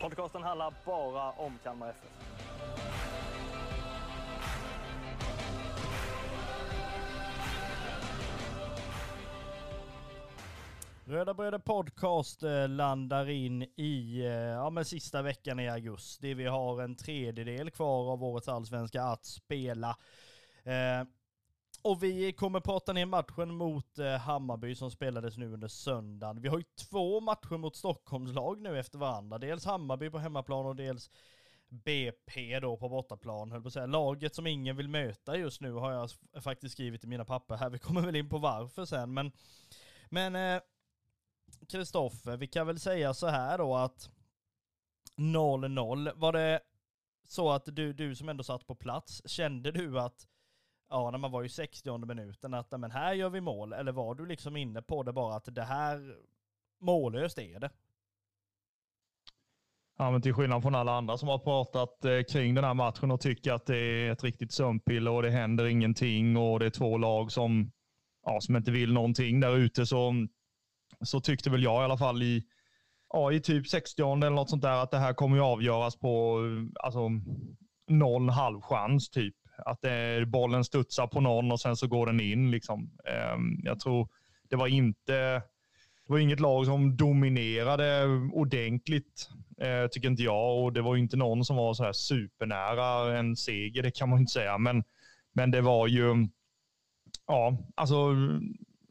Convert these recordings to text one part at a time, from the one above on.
Podcasten handlar bara om Kalmar FF. Röda Bröder Podcast eh, landar in i eh, ja, men sista veckan i augusti. Vi har en tredjedel kvar av årets allsvenska att spela. Eh, och vi kommer prata ner matchen mot eh, Hammarby som spelades nu under söndagen. Vi har ju två matcher mot Stockholmslag nu efter varandra. Dels Hammarby på hemmaplan och dels BP då på bortaplan, höll på att säga. Laget som ingen vill möta just nu har jag faktiskt skrivit i mina papper här. Vi kommer väl in på varför sen, men men eh, Kristoffer, vi kan väl säga så här då att 0-0, var det så att du, du som ändå satt på plats, kände du att, ja när man var i 60 minuten, att men här gör vi mål, eller var du liksom inne på det bara att det här, mållöst är det? Ja, men till skillnad från alla andra som har pratat eh, kring den här matchen och tycker att det är ett riktigt sömnpiller och det händer ingenting och det är två lag som, ja, som inte vill någonting där ute så, så tyckte väl jag i alla fall i, ja, i typ 60 eller något sånt där att det här kommer ju avgöras på eh, alltså, någon halv chans typ. Att det, bollen studsar på någon och sen så går den in. Liksom. Ehm, jag tror det var inte det var inget lag som dominerade ordentligt, eh, tycker inte jag. Och det var inte någon som var så här supernära en seger, det kan man ju inte säga. Men, men det var ju, ja, alltså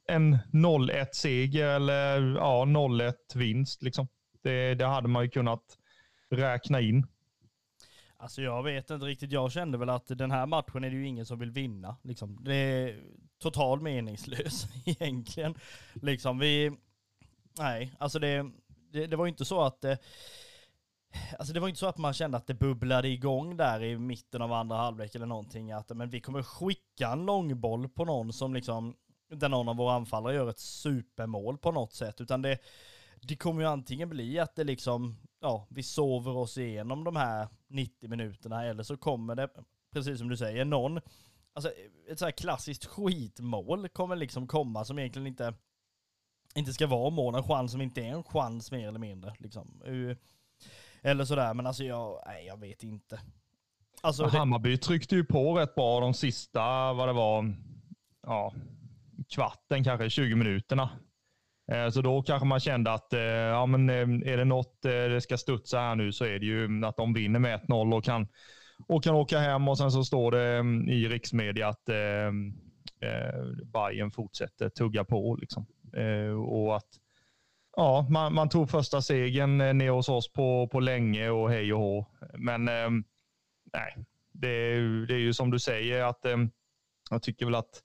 en 0-1 seger eller ja, 0-1 vinst. Liksom. Det, det hade man ju kunnat räkna in. Alltså jag vet inte riktigt, jag kände väl att den här matchen är det ju ingen som vill vinna. Liksom. Det är totalt meningslös egentligen. Liksom vi, nej, alltså det, det, det var ju inte så att det, Alltså det var inte så att man kände att det bubblade igång där i mitten av andra halvlek eller någonting. Att men vi kommer skicka en långboll på någon som liksom, där någon av våra anfallare gör ett supermål på något sätt. Utan det, det kommer ju antingen bli att det liksom, ja, vi sover oss igenom de här 90 minuterna eller så kommer det, precis som du säger, någon, alltså ett så här klassiskt skitmål kommer liksom komma som egentligen inte, inte ska vara mål, en chans som inte är en chans mer eller mindre liksom. Eller sådär, men alltså jag, nej jag vet inte. Alltså, det, Hammarby tryckte ju på rätt bra de sista, vad det var, ja, kvarten kanske, 20 minuterna. Eh, så då kanske man kände att eh, ja, men eh, är det något det ska studsa här nu så är det ju att de vinner med 1-0 och kan, och kan åka hem och sen så står det mm, i riksmedia att eh, Bayern fortsätter tugga på. Liksom. Eh, och att ja, man, man tog första segern ner hos oss på, på länge och hej och hå. Men eh, nej, det är, ju- det är ju som du säger att eh, jag tycker väl att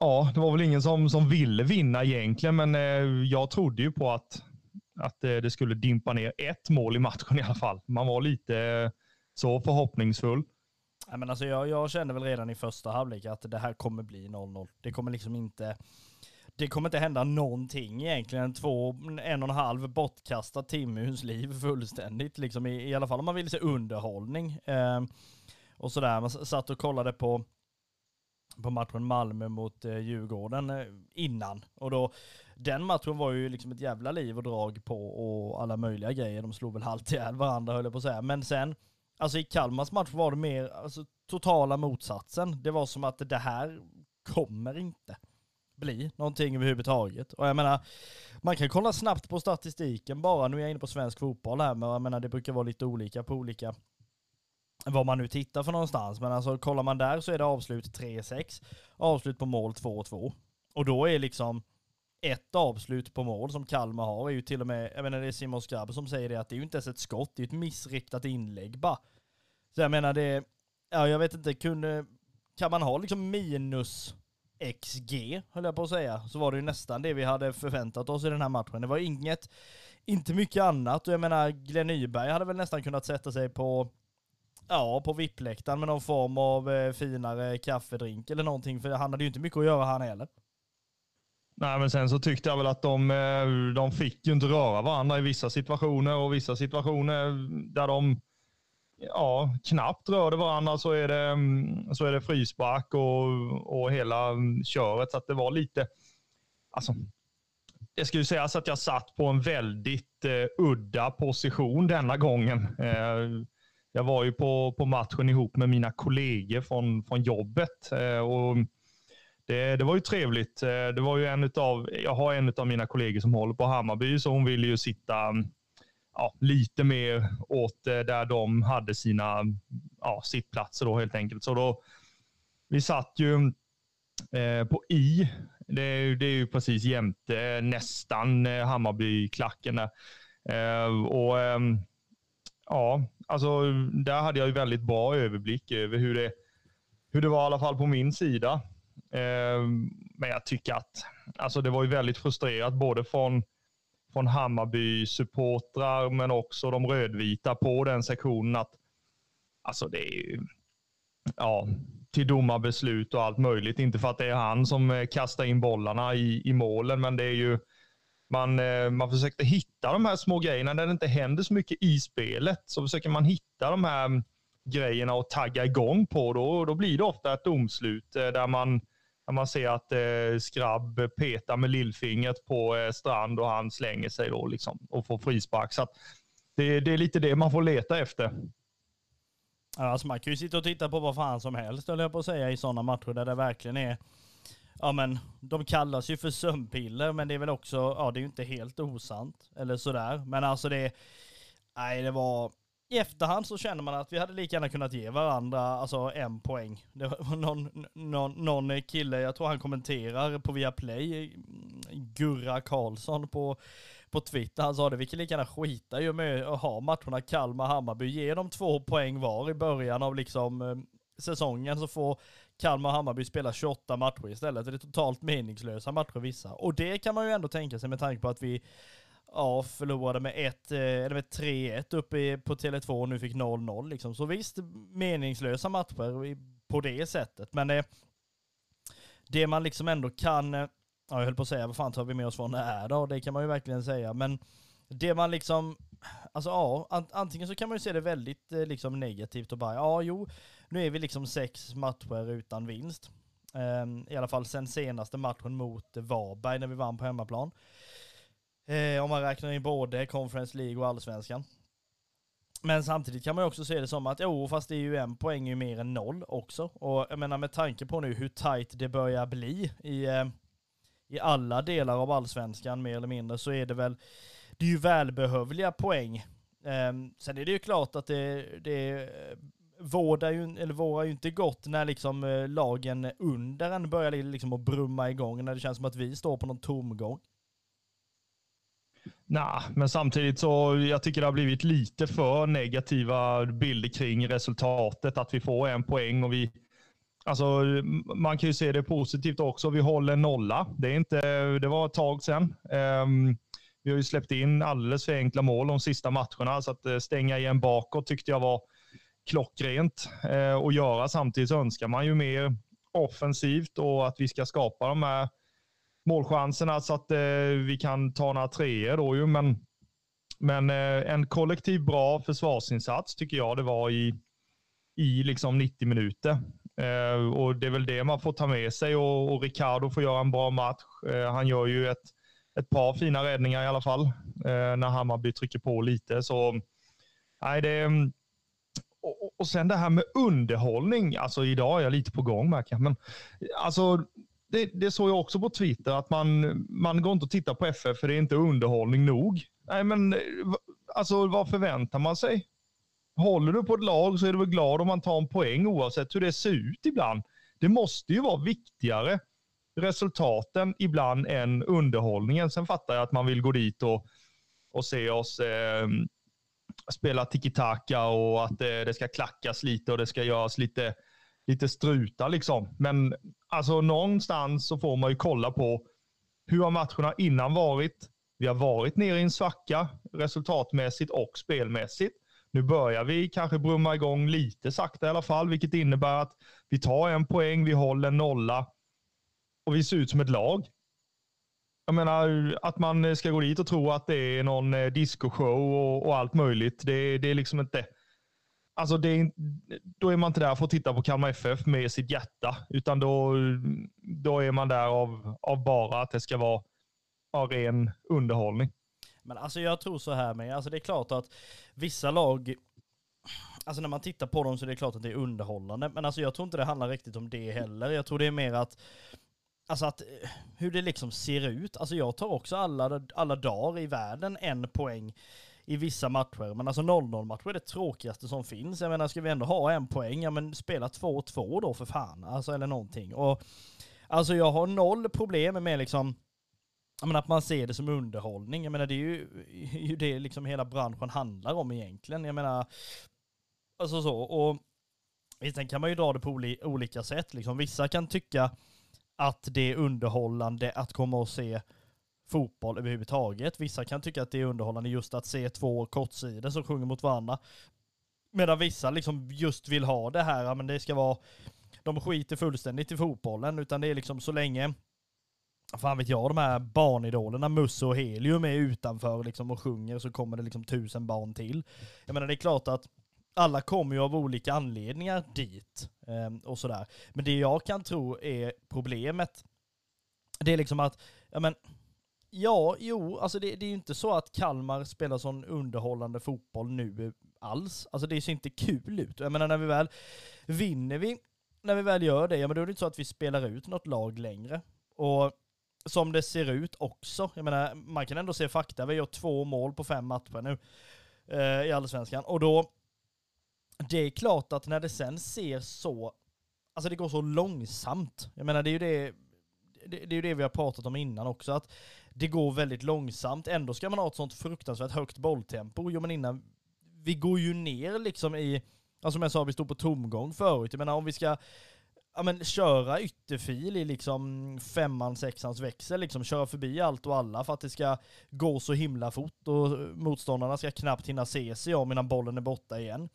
ja, det var väl ingen som, som ville vinna egentligen, men eh, jag trodde ju på att, att eh, det skulle dimpa ner ett mål i matchen i alla fall. Man var lite eh, så förhoppningsfull. Ja, men alltså jag, jag kände väl redan i första halvlek att det här kommer bli 0-0. Det kommer liksom inte, det kommer inte hända någonting egentligen. Två, en och en halv bortkastad timme liv fullständigt. Liksom i, I alla fall om man vill se underhållning. Eh, och sådär, man satt och kollade på på matchen Malmö mot eh, Djurgården eh, innan. Och då, den matchen var ju liksom ett jävla liv och drag på och alla möjliga grejer. De slog väl halvt ihjäl varandra höll jag på att säga. Men sen, alltså i Kalmars match var det mer alltså, totala motsatsen. Det var som att det här kommer inte bli någonting överhuvudtaget. Och jag menar, man kan kolla snabbt på statistiken bara. Nu är jag inne på svensk fotboll här, men jag menar det brukar vara lite olika på olika vad man nu tittar för någonstans. Men alltså kollar man där så är det avslut 3-6, avslut på mål 2-2. Och då är liksom ett avslut på mål som Kalmar har är ju till och med, jag menar det är Simon Skrabb som säger det, att det är ju inte ens ett skott, det är ju ett missriktat inlägg bara. Så jag menar det, ja jag vet inte, kunde, kan man ha liksom minus XG, höll jag på att säga, så var det ju nästan det vi hade förväntat oss i den här matchen. Det var inget, inte mycket annat. Och jag menar, Glenn Nyberg hade väl nästan kunnat sätta sig på Ja, på VIP-läktaren med någon form av eh, finare kaffedrink eller någonting, för han hade ju inte mycket att göra han heller. Nej, men sen så tyckte jag väl att de, eh, de fick ju inte röra varandra i vissa situationer och vissa situationer där de ja, knappt rörde varandra så är det, mm, så är det frispark och, och hela mm, köret. Så att det var lite, alltså, det ska ju sägas att jag satt på en väldigt eh, udda position denna gången. Eh, jag var ju på, på matchen ihop med mina kollegor från, från jobbet. Eh, och det, det var ju trevligt. Eh, det var ju en utav, jag har en av mina kollegor som håller på Hammarby, så hon ville ju sitta ja, lite mer åt eh, där de hade sina ja, sittplatser då helt enkelt. Så då, vi satt ju eh, på I. Det är, det är ju precis jämte nästan Hammarbyklacken. Hammarby-klacken där. Eh, och eh, ja, alltså där hade jag ju väldigt bra överblick över hur det, hur det var i alla fall på min sida. Eh, men jag tycker att alltså det var ju väldigt frustrerat både från från Hammarby-supportrar, men också de rödvita på den sektionen. att Alltså det är ju, ja, till domarbeslut och allt möjligt. Inte för att det är han som eh, kastar in bollarna i, i målen, men det är ju man, eh, man försökte hitta de här små grejerna när det inte händer så mycket i spelet. Så försöker man hitta de här mm, grejerna och tagga igång på. Då, då blir det ofta ett domslut eh, där man där man ser att eh, Skrabb petar med lillfingret på eh, Strand och han slänger sig då liksom och får frispark. Så det, det, är lite det man får leta efter. Alltså man kan ju sitta och titta på vad fan som helst, höll jag på att säga, i sådana matcher där det verkligen är Ja men, de kallas ju för sömnpiller, men det är väl också, ja det är ju inte helt osant, eller sådär. Men alltså det, nej det var, i efterhand så känner man att vi hade lika gärna kunnat ge varandra alltså en poäng. Det var någon, någon, någon kille, jag tror han kommenterar på Viaplay, Gurra Karlsson på, på Twitter, han sa det, vi kan lika gärna skita ju med att ha matcherna Kalmar-Hammarby, ge dem två poäng var i början av liksom eh, säsongen så får Kalmar och Hammarby spelar 28 matcher istället. Det är totalt meningslösa matcher vissa. Och det kan man ju ändå tänka sig med tanke på att vi ja, förlorade med 1, eh, eller med 3-1 uppe på Tele2 och nu fick 0-0 liksom. Så visst, meningslösa matcher på det sättet. Men det, det man liksom ändå kan, eh, ja, jag höll på att säga, vad fan tar vi med oss från det här då? Det kan man ju verkligen säga. Men det man liksom, alltså ja, antingen så kan man ju se det väldigt eh, liksom negativt och bara, ja jo, nu är vi liksom sex matcher utan vinst. Ehm, I alla fall sen senaste matchen mot Varberg när vi vann på hemmaplan. Ehm, om man räknar in både Conference League och Allsvenskan. Men samtidigt kan man ju också se det som att jo, fast det är ju en poäng ju mer än noll också. Och jag menar med tanke på nu hur tight det börjar bli i, ehm, i alla delar av allsvenskan mer eller mindre så är det väl, det är ju välbehövliga poäng. Sen är det ju klart att det, det vårdar ju, eller vårar ju inte gott när liksom eh, lagen under en börjar liksom att brumma igång, när det känns som att vi står på någon tomgång. Nej, men samtidigt så jag tycker det har blivit lite för negativa bilder kring resultatet. Att vi får en poäng och vi Alltså, man kan ju se det positivt också. Vi håller nolla. Det, är inte, det var ett tag sedan. Um, vi har ju släppt in alldeles för enkla mål de sista matcherna, så att eh, stänga igen bakåt tyckte jag var klockrent eh, att göra. Samtidigt önskar man ju mer offensivt och att vi ska skapa de här målchanserna så att eh, vi kan ta några treor då ju. Men, men eh, en kollektiv bra försvarsinsats tycker jag det var i, i liksom 90 minuter. Eh, och Det är väl det man får ta med sig och, och Ricardo får göra en bra match. Eh, han gör ju ett, ett par fina räddningar i alla fall eh, när Hammarby trycker på lite. Så nej, det och, sen det här med underhållning. Alltså idag är jag lite på gång märker jag. Men alltså det, det såg jag också på Twitter, att man, man går inte och tittar på FF för det är inte underhållning nog. Nej, men alltså vad förväntar man sig? Håller du på ett lag så är du väl glad om man tar en poäng oavsett hur det ser ut ibland. Det måste ju vara viktigare resultaten ibland än underhållningen. Sen fattar jag att man vill gå dit och, och se oss eh, spela tiki-taka och att det, det, ska klackas lite och det ska göras lite, lite struta liksom. Men alltså någonstans så får man ju kolla på hur har matcherna innan varit? Vi har varit nere i en svacka resultatmässigt och spelmässigt. Nu börjar vi kanske brumma igång lite sakta i alla fall, vilket innebär att vi tar en poäng, vi håller en nolla och vi ser ut som ett lag. Jag menar, att man ska gå dit och tro att det är någon eh, discoshow och, och allt möjligt. Det, det är liksom inte... Alltså det är, då är man inte där för att titta på Kalmar FF med sitt hjärta, utan då, då är man där av, av bara att det ska vara av ren underhållning. Men alltså jag tror så här med, alltså det är klart att vissa lag, alltså när man tittar på dem så är det klart att det är underhållande, men alltså jag tror inte det handlar riktigt om det heller. Jag tror det är mer att Alltså att eh, hur det liksom ser ut. Alltså jag tar också alla, alla dagar i världen en poäng i vissa matcher. Men alltså 0-0 matcher är det tråkigaste som finns. Jag menar, ska vi ändå ha en poäng, ja men spela 2-2 då för fan. Alltså eller någonting. Och alltså jag har noll problem med liksom jag menar, att man ser det som underhållning. Jag menar det är ju, ju det liksom hela branschen handlar om egentligen. Jag menar, alltså så. Och sen kan man ju dra det på olika sätt. Liksom. Vissa kan tycka att det är underhållande att komma och se fotboll överhuvudtaget. Vissa kan tycka att det är underhållande just att se två kortsidor som sjunger mot varandra. Medan vissa liksom just vill ha det här, men det ska vara, de skiter fullständigt i fotbollen, utan det är liksom så länge, fan vet jag, de här barnidolerna Musse och Helium är utanför liksom och sjunger så kommer det liksom tusen barn till. Jag menar det är klart att alla kommer ju av olika anledningar dit ehm, och sådär. Men det jag kan tro är problemet, det är liksom att, ja men, ja, jo, alltså det, det är ju inte så att Kalmar spelar sån underhållande fotboll nu alls. Alltså det ser inte kul ut. Jag menar när vi väl vinner vi, när vi väl gör det, ja men då är det inte så att vi spelar ut något lag längre. Och som det ser ut också, jag menar man kan ändå se fakta, vi gör två mål på fem matcher nu eh, i Allsvenskan. Och då det är klart att när det sen ser så, alltså det går så långsamt. Jag menar det är ju det, det, det är ju det vi har pratat om innan också, att det går väldigt långsamt. Ändå ska man ha ett sånt fruktansvärt högt bolltempo. Jo men innan, vi går ju ner liksom i, alltså som jag sa, vi stod på tomgång förut. Jag menar om vi ska ja, men, köra ytterfil i liksom femman, sexans växel, liksom köra förbi allt och alla för att det ska gå så himla fort och motståndarna ska knappt hinna se sig om innan bollen är borta igen.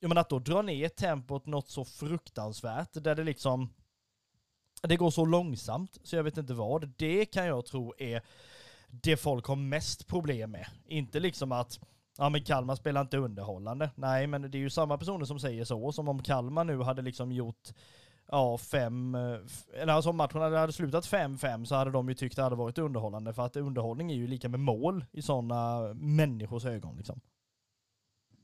Jag menar att då dra ner tempot något så fruktansvärt där det liksom det går så långsamt så jag vet inte vad. Det kan jag tro är det folk har mest problem med. Inte liksom att ja men Kalmar spelar inte underhållande. Nej men det är ju samma personer som säger så, som om Kalmar nu hade liksom gjort ja, fem, eh, eller alltså om matchen hade slutat 5-5 så hade de ju tyckt det hade varit underhållande för att underhållning är ju lika med mål i sådana människors ögon liksom.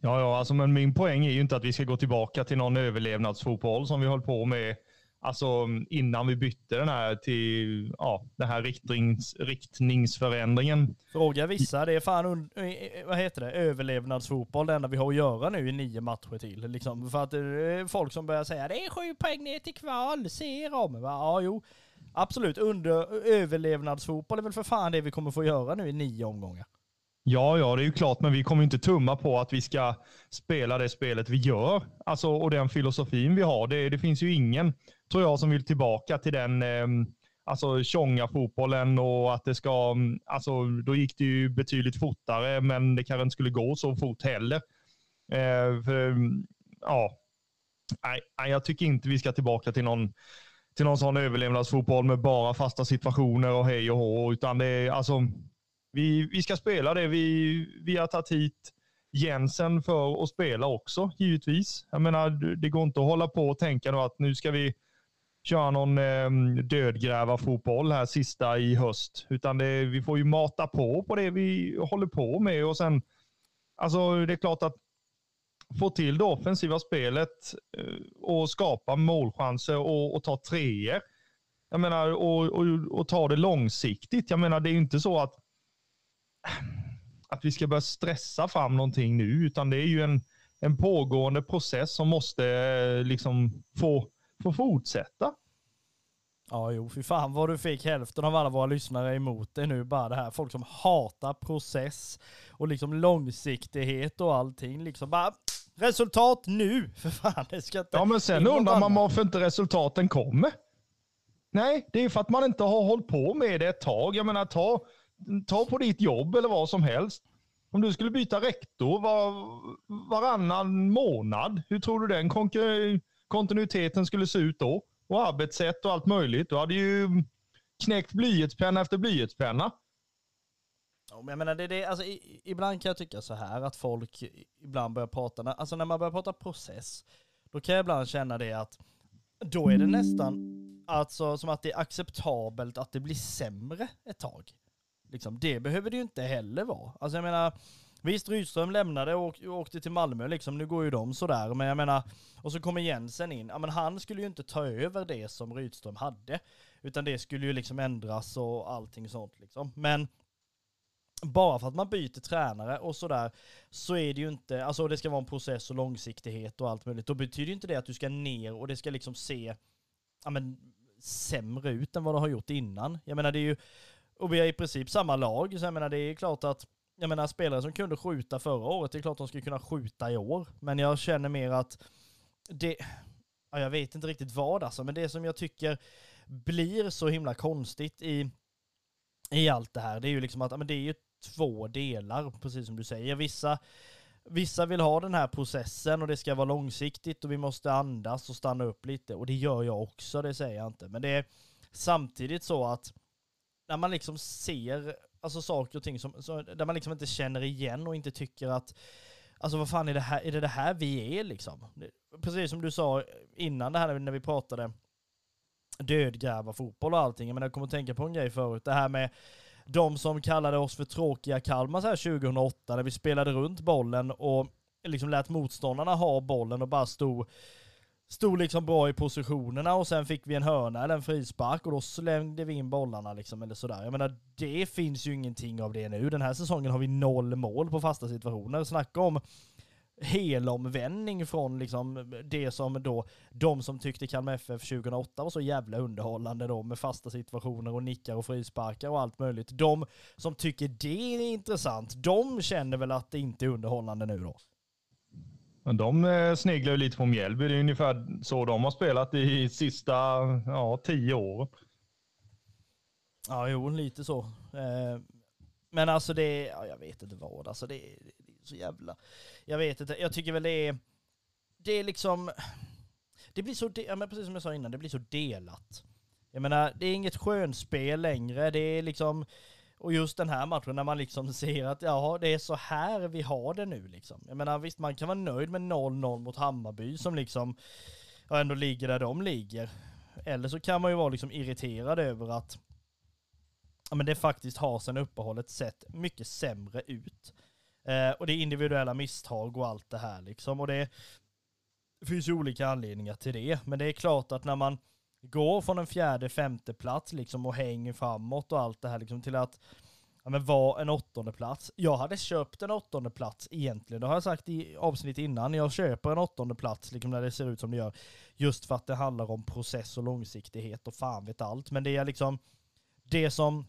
Ja, ja, alltså, men min poäng är ju inte att vi ska gå tillbaka till någon överlevnadsfotboll som vi höll på med alltså, innan vi bytte den här till ja, den här riktnings, riktningsförändringen. Fråga vissa, det är fan eh, eh, vad heter det, överlevnadsfotboll det enda vi har att göra nu i nio matcher till. Liksom. För att det är folk som börjar säga det är sju poäng ner till kval, se dem. Ja, jo. Absolut, under överlevnadsfotboll är väl för fan det vi kommer få göra nu i nio omgångar. Ja, ja, det är ju klart, men vi kommer inte tumma på att vi ska spela det spelet vi gör. Alltså, och den filosofin vi har. Det, det finns ju ingen, tror jag, som vill tillbaka till den eh, alltså tjonga fotbollen och att det ska, mm, alltså då gick det ju betydligt fortare, men det kanske inte skulle gå så fort heller. Eh, för, mm, ja, nej, jag tycker inte vi ska tillbaka till någon till någon sån överlevnadsfotboll med bara fasta situationer och hej och hå, utan det är alltså vi, vi ska spela det. Vi, vi har tagit hit Jensen för att spela också, givetvis. Jag menar, det går inte att hålla på och tänka att nu ska vi köra någon eh, dödgrävarfotboll här sista i höst. Utan det, vi får ju mata på på det vi håller på med och sen, alltså det är klart att få till det offensiva spelet eh, och skapa målchanser och, och ta treor. Jag menar, och, och, och ta det långsiktigt. Jag menar, det är ju inte så att att vi ska börja stressa fram någonting nu, utan det är ju en, en pågående process som måste eh, liksom få, få fortsätta. Ja, jo, fy fan vad du fick hälften av alla våra lyssnare emot dig nu. Bara det här, folk som hatar process och liksom långsiktighet och allting. Liksom bara resultat nu, för fan. Det ska inte... Ja, men sen undrar man varför inte resultaten kommer. Nej, det är för att man inte har hållit på med det ett tag. Jag menar, ta ta på ditt jobb eller vad som helst. Om du skulle byta rektor var, varannan månad, hur tror du den kontinuiteten skulle se ut då? Och arbetssätt och allt möjligt. Du hade ju knäckt blyertspenna efter blyertspenna. Jag menar, det, det, alltså, ibland kan jag tycka så här att folk ibland börjar prata, alltså när man börjar prata process, då kan jag ibland känna det att då är det nästan alltså som att det är acceptabelt att det blir sämre ett tag. Liksom, det behöver det ju inte heller vara. Alltså jag menar, visst Rydström lämnade och, åkte till Malmö liksom, nu går ju de sådär, men jag menar, och så kommer Jensen in, ja men han skulle ju inte ta över det som Rydström hade, utan det skulle ju liksom ändras och allting sånt liksom. Men bara för att man byter tränare och sådär, så är det ju inte, alltså det ska vara en process och långsiktighet och allt möjligt, då betyder ju inte det att du ska ner och det ska liksom se, ja men, sämre ut än vad det har gjort innan. Jag menar det är ju, och vi är i princip samma lag, så jag menar det är klart att, jag menar spelare som kunde skjuta förra året, det är klart de skulle kunna skjuta i år. Men jag känner mer att det, ja, jag vet inte riktigt vad alltså, men det som jag tycker blir så himla konstigt i, i allt det här, det är ju liksom att, ja, men det är ju två delar, precis som du säger. Vissa, vissa vill ha den här processen och det ska vara långsiktigt och vi måste andas och stanna upp lite. Och det gör jag också, det säger jag inte. Men det är samtidigt så att när man liksom ser alltså saker och ting som, så, där man liksom inte känner igen och inte tycker att Alltså vad fan är det här, är det det här vi är liksom? Precis som du sa innan det här när vi pratade dödgräva fotboll och allting. Men jag kommer att tänka på en grej förut. Det här med de som kallade oss för tråkiga Kalmar så här 2008 när vi spelade runt bollen och liksom lät motståndarna ha bollen och bara stod stod liksom bra i positionerna och sen fick vi en hörna eller en frispark och då slängde vi in bollarna liksom eller sådär. Jag menar, det finns ju ingenting av det nu. Den här säsongen har vi noll mål på fasta situationer. Snacka om helomvändning från liksom det som då, de som tyckte Kalmar FF 2008 var så jävla underhållande då med fasta situationer och nickar och frisparkar och allt möjligt. De som tycker det är intressant, de känner väl att det inte är underhållande nu då? Men de eh, sneglar ju lite på Mjällby. Det är ungefär så de har spelat i sista ja, tio år. Ja, jo, lite så. Eh, men alltså det, ja, jag vet inte vad, alltså det, är så jävla... Jag vet inte, jag tycker väl det är... Det är liksom... Det blir så, ja, men precis som jag sa innan, det blir så delat. Jag menar, det är inget skönspel längre, det är liksom... Och just den här matchen när man liksom ser att ja, det är så här vi har det nu liksom. Jag menar visst, man kan vara nöjd med 0-0 mot Hammarby som liksom ja, ändå ligger där de ligger. Eller så kan man ju vara liksom irriterad över att ja, men det faktiskt har sedan uppehållet sett mycket sämre ut. Eh, och det är individuella misstag och allt det här liksom. Och det finns ju olika anledningar till det. Men det är klart att när man går från en fjärde, femte plats liksom och hänger framåt och allt det här liksom till att ja, men vara en åttonde plats. Jag hade köpt en åttonde plats egentligen. Det har jag sagt i avsnitt innan. Jag köper en åttonde plats liksom när det ser ut som det gör. Just för att det handlar om process och långsiktighet och fan vet allt. Men det är liksom det som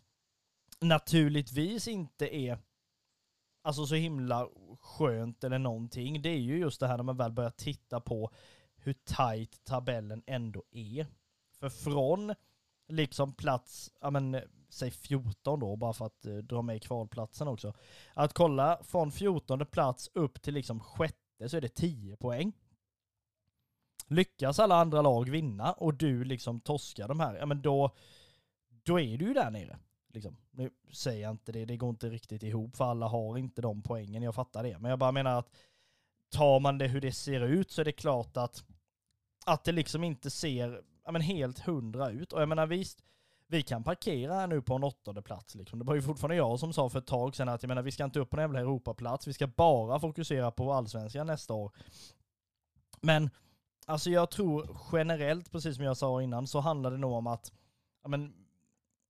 naturligtvis inte är alltså så himla skönt eller någonting, det är ju just det här när man väl börjar titta på hur tight tabellen ändå är. För från liksom plats, ja men säg 14 då, bara för att eh, dra med kvalplatsen också. Att kolla från 14 plats upp till liksom sjätte så är det 10 poäng. Lyckas alla andra lag vinna och du liksom torskar de här, ja men då, då är du ju där nere. Liksom. Nu säger jag inte det, det går inte riktigt ihop för alla har inte de poängen, jag fattar det. Men jag bara menar att tar man det hur det ser ut så är det klart att, att det liksom inte ser ja, men helt hundra ut. Och jag menar visst, vi kan parkera här nu på en åttonde plats liksom. Det var ju fortfarande jag som sa för ett tag sedan att jag menar vi ska inte upp på en jävla Europaplats, vi ska bara fokusera på allsvenskan nästa år. Men alltså jag tror generellt, precis som jag sa innan, så handlar det nog om att ja, men,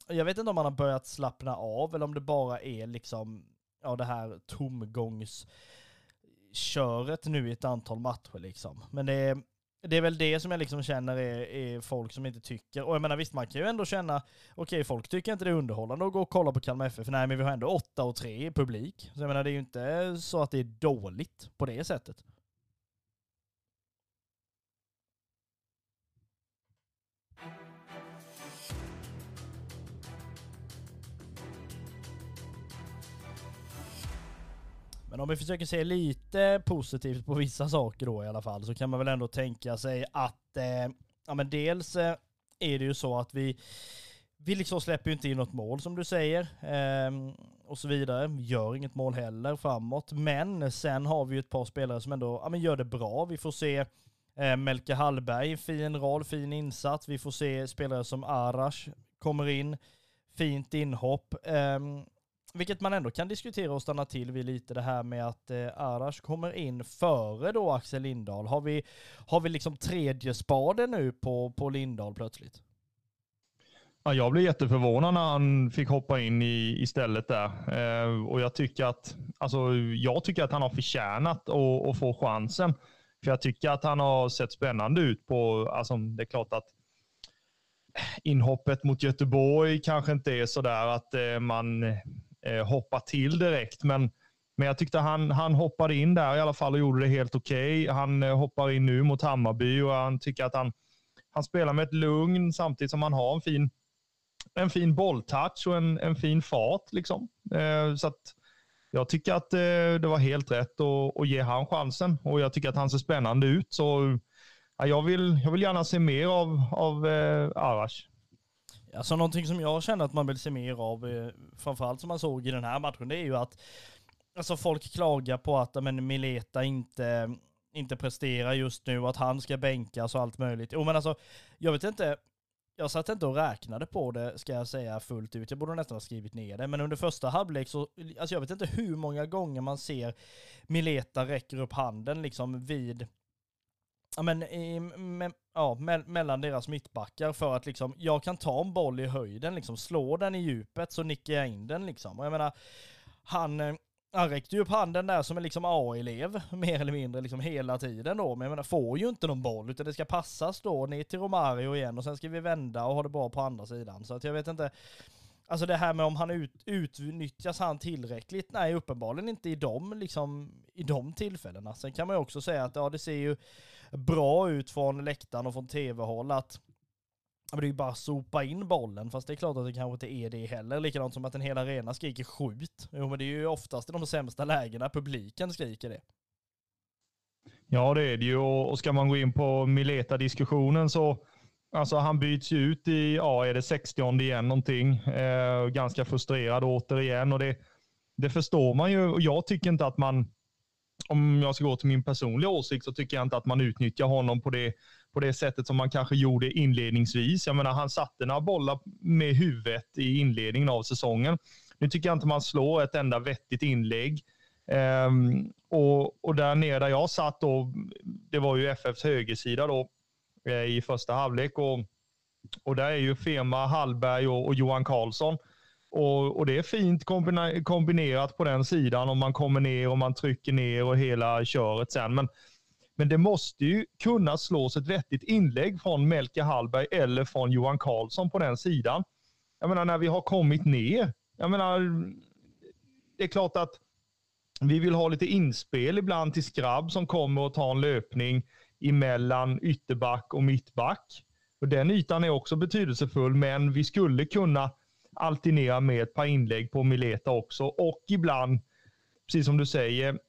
jag vet inte om man har börjat slappna av eller om det bara är liksom, ja det här tomgångsköret nu i ett antal matcher liksom. Men det är, det är väl det som jag liksom känner är, är, folk som inte tycker, och jag menar visst man kan ju ändå känna, okej okay, folk tycker inte det är underhållande att gå och kolla på Kalmar FF, nej men vi har ändå 8 och 3 i publik. Så jag menar det är ju inte så att det är dåligt på det sättet. Men om vi försöker se lite positivt på vissa saker då i alla fall så kan man väl ändå tänka sig att eh, ja men dels eh, är det ju så att vi vi liksom släpper ju inte in något mål som du säger eh, och så vidare. Gör inget mål heller framåt. Men sen har vi ju ett par spelare som ändå ja, men gör det bra. Vi får se eh, Melke Hallberg, fin roll, fin insats. Vi får se spelare som Arash kommer in, fint inhopp. Eh, vilket man ändå kan diskutera och stanna till vid lite det här med att eh, Arash kommer in före då Axel Lindahl. Har vi, har vi liksom tredje spaden nu på, på Lindahl plötsligt? Ja, jag blev jätteförvånad när han fick hoppa in i, istället där. Eh, och jag tycker att, alltså, jag tycker att han har förtjänat att, att få chansen. För jag tycker att han har sett spännande ut på, alltså det är klart att inhoppet mot Göteborg kanske inte är sådär att eh, man eh, hoppa till direkt, men, men jag tyckte han, han hoppade in där i alla fall och gjorde det helt okej. Okay. Han eh, hoppar in nu mot Hammarby och han tycker att han, han spelar med ett lugn samtidigt som han har en fin en fin bolltouch och en, en fin fart. Liksom. Eh, så att jag tycker att eh, det var helt rätt att, att ge han chansen och jag tycker att han ser spännande ut. Så ja, jag, vill, jag vill gärna se mer av, av eh, Arash. Alltså någonting som jag känner att man vill se mer av, eh, framförallt som man såg i den här matchen, det är ju att alltså folk klagar på att men, Mileta inte, inte presterar just nu, att han ska bänkas och allt möjligt. Jo men alltså, jag vet inte, jag satt inte och räknade på det, ska jag säga fullt ut. Jag borde nästan ha skrivit ner det. Men under första halvlek så, alltså jag vet inte hur många gånger man ser Mileta räcker upp handen liksom vid, ja men, i, me, ja, me, mellan deras mittbackar för att liksom, jag kan ta en boll i höjden, liksom slå den i djupet så nickar jag in den liksom. Och jag menar, han, eh, han räckte ju upp handen där som en liksom A-elev, mer eller mindre liksom hela tiden då. Men jag menar, får ju inte någon boll, utan det ska passas då ner till Romario igen och sen ska vi vända och ha det bra på andra sidan. Så att jag vet inte, alltså det här med om han ut, utnyttjas han tillräckligt? Nej, uppenbarligen inte i de, liksom, i de tillfällena. Sen kan man ju också säga att ja, det ser ju bra ut från läktaren och från tv-håll att men det är ju bara att sopa in bollen, fast det är klart att det kanske inte är det heller. Likadant som att en hel arena skriker skjut. Jo, men det är ju oftast i de sämsta lägena publiken skriker det. Ja, det är det ju. Och ska man gå in på Mileta-diskussionen så Alltså han byts ju ut i, ja är det 60 igen någonting. Eh, ganska frustrerad återigen och det, det förstår man ju. Och jag tycker inte att man, om jag ska gå till min personliga åsikt, så tycker jag inte att man utnyttjar honom på det på det sättet som man kanske gjorde inledningsvis. Jag menar, han satte några bollar med huvudet i inledningen av säsongen. Nu tycker jag inte man slår ett enda vettigt inlägg. Um, och, och där nere där jag satt då, det var ju FFs högersida då eh, i första halvlek. Och, och där är ju Fema, Hallberg och, och Johan Karlsson. Och, och, det är fint kombinerat på den sidan om man kommer ner och man trycker ner och hela köret sen. Men men det måste ju kunna slås ett vettigt inlägg från Melke Hallberg eller från Johan Karlsson på den sidan. Jag menar när vi har kommit ner. Jag menar, det är klart att vi vill ha lite inspel ibland till Skrabb som kommer och tar en löpning emellan ytterback och mittback. Och den ytan är också betydelsefull, men vi skulle kunna alternera med ett par inlägg på Mileta också och ibland, precis som du säger,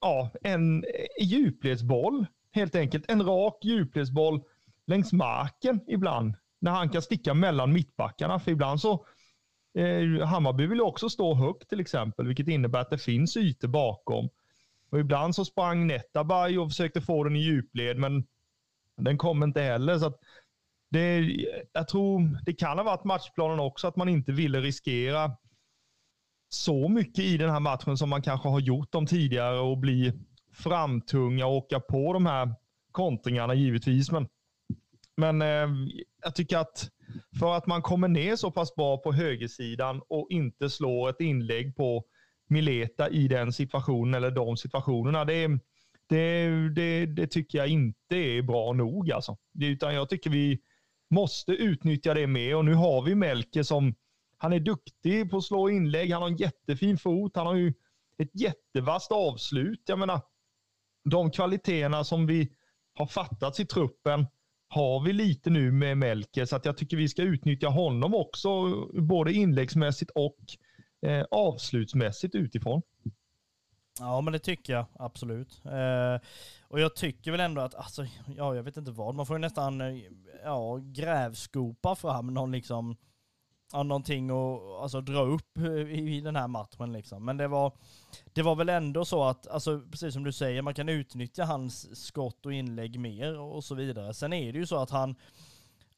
ja, en djupledsboll helt enkelt. En rak djupledsboll längs marken ibland. När han kan sticka mellan mittbackarna. För ibland så eh, Hammarby vill också stå högt till exempel, vilket innebär att det finns ytor bakom. Och ibland så sprang Netabay och försökte få den i djupled, men den kom inte heller. Så det, jag tror det kan ha varit matchplanen också, att man inte ville riskera så mycket i den här matchen som man kanske har gjort de tidigare och bli framtunga och åka på de här kontringarna givetvis. Men, men eh, jag tycker att för att man kommer ner så pass bra på högersidan och inte slår ett inlägg på Mileta i den situationen eller de situationerna. Det, det, det, det tycker jag inte är bra nog. Alltså. Utan jag tycker vi måste utnyttja det mer och nu har vi Melke som han är duktig på att slå inlägg. Han har en jättefin fot. Han har ju ett jättevast avslut. Jag menar, de kvaliteterna som vi har fattats i truppen har vi lite nu med Melker, så att jag tycker vi ska utnyttja honom också, både inläggsmässigt och eh, avslutsmässigt utifrån. Ja men det tycker jag absolut. Eh, och jag tycker väl ändå att, alltså, ja jag vet inte vad, man får ju nästan eh, ja, grävskopa fram någon liksom, ja, någonting och alltså dra upp i, i den här matchen liksom. Men det var, det var väl ändå så att, alltså precis som du säger, man kan utnyttja hans skott och inlägg mer och så vidare. Sen är det ju så att han,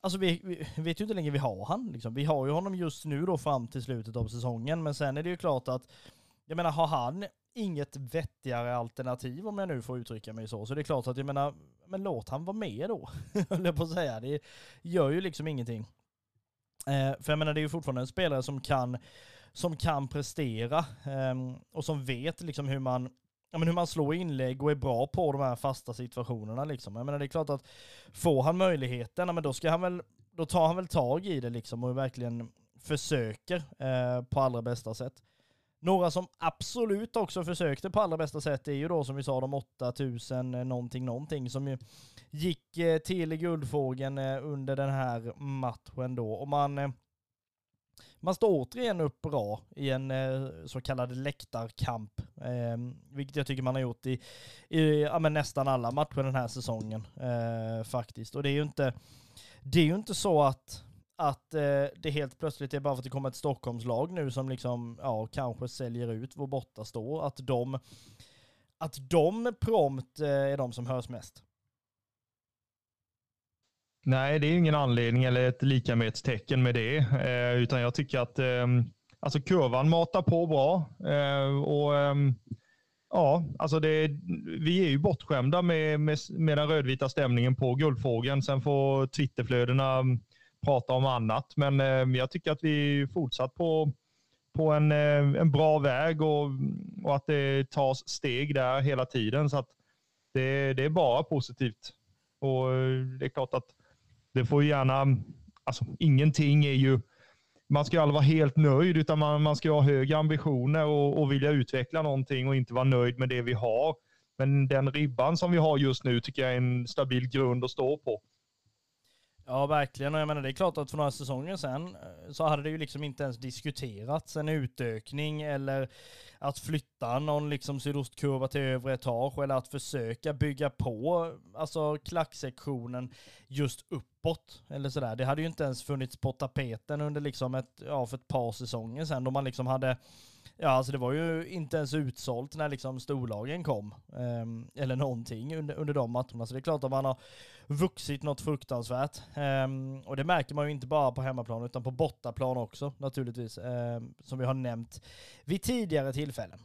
Alltså vi, vi vet ju inte länge vi har han. Liksom. Vi har ju honom just nu då fram till slutet av säsongen, men sen är det ju klart att, jag menar har han inget vettigare alternativ om jag nu får uttrycka mig så, så det är klart att jag menar, men låt han vara med då, höll jag på att säga. Det gör ju liksom ingenting. Eh, för jag menar det är ju fortfarande en spelare som kan, som kan prestera eh, och som vet liksom hur man ja, men hur man slår inlägg och är bra på de här fasta situationerna liksom. Jag menar det är klart att får han möjligheten, ja, men då ska han väl, då tar han väl tag i det liksom och verkligen försöker eh, på allra bästa sätt. Några som absolut också försökte på allra bästa sätt är ju då som vi sa de 8000-någonting-någonting eh, som ju gick eh, till Guldfågeln eh, under den här matchen då. Och man, man står återigen upp bra i en så kallad läktarkamp, vilket jag tycker man har gjort i, i ja, nästan alla matcher den här säsongen faktiskt. Och det är ju inte, det är ju inte så att att eh, det helt plötsligt är bara för att det kommer ett Stockholmslag nu som liksom, ja, kanske säljer ut vår borta står, att de, att de prompt eh, är de som hörs mest. Nej, det är ingen anledning eller ett likametstecken med det, eh, utan jag tycker att eh, alltså kurvan matar på bra eh, och ehm, Ja, alltså det, vi är ju bortskämda med, med, med den rödvita stämningen på Guldfågeln. Sen får Twitterflödena prata om annat. Men eh, jag tycker att vi är fortsatt på, på en, eh, en bra väg och, och att det tas steg där hela tiden. Så att det, det är bara positivt. Och eh, det är klart att det får gärna, alltså ingenting är ju, man ska ju aldrig vara helt nöjd, utan man, man ska ha högre ambitioner och, och vilja utveckla någonting och inte vara nöjd med det vi har. Men den ribban som vi har just nu tycker jag är en stabil grund att stå på. Ja, verkligen. Och jag menar, det är klart att för några säsonger sedan eh, så hade det ju liksom inte ens diskuterats en utökning eller att flytta någon liksom sydostkurva till övre etage eller att försöka bygga på alltså klacksektionen just uppåt eller sådär. Det hade ju inte ens funnits på tapeten under liksom ett, ja, för ett par säsonger sedan då man liksom hade Ja, alltså det var ju inte ens utsålt när liksom storlagen kom. Eh, eller någonting under, under de matcherna. Så det är klart att man har vuxit något fruktansvärt. Eh, och det märker man ju inte bara på hemmaplan utan på bortaplan också naturligtvis. Eh, som vi har nämnt vid tidigare tillfällen.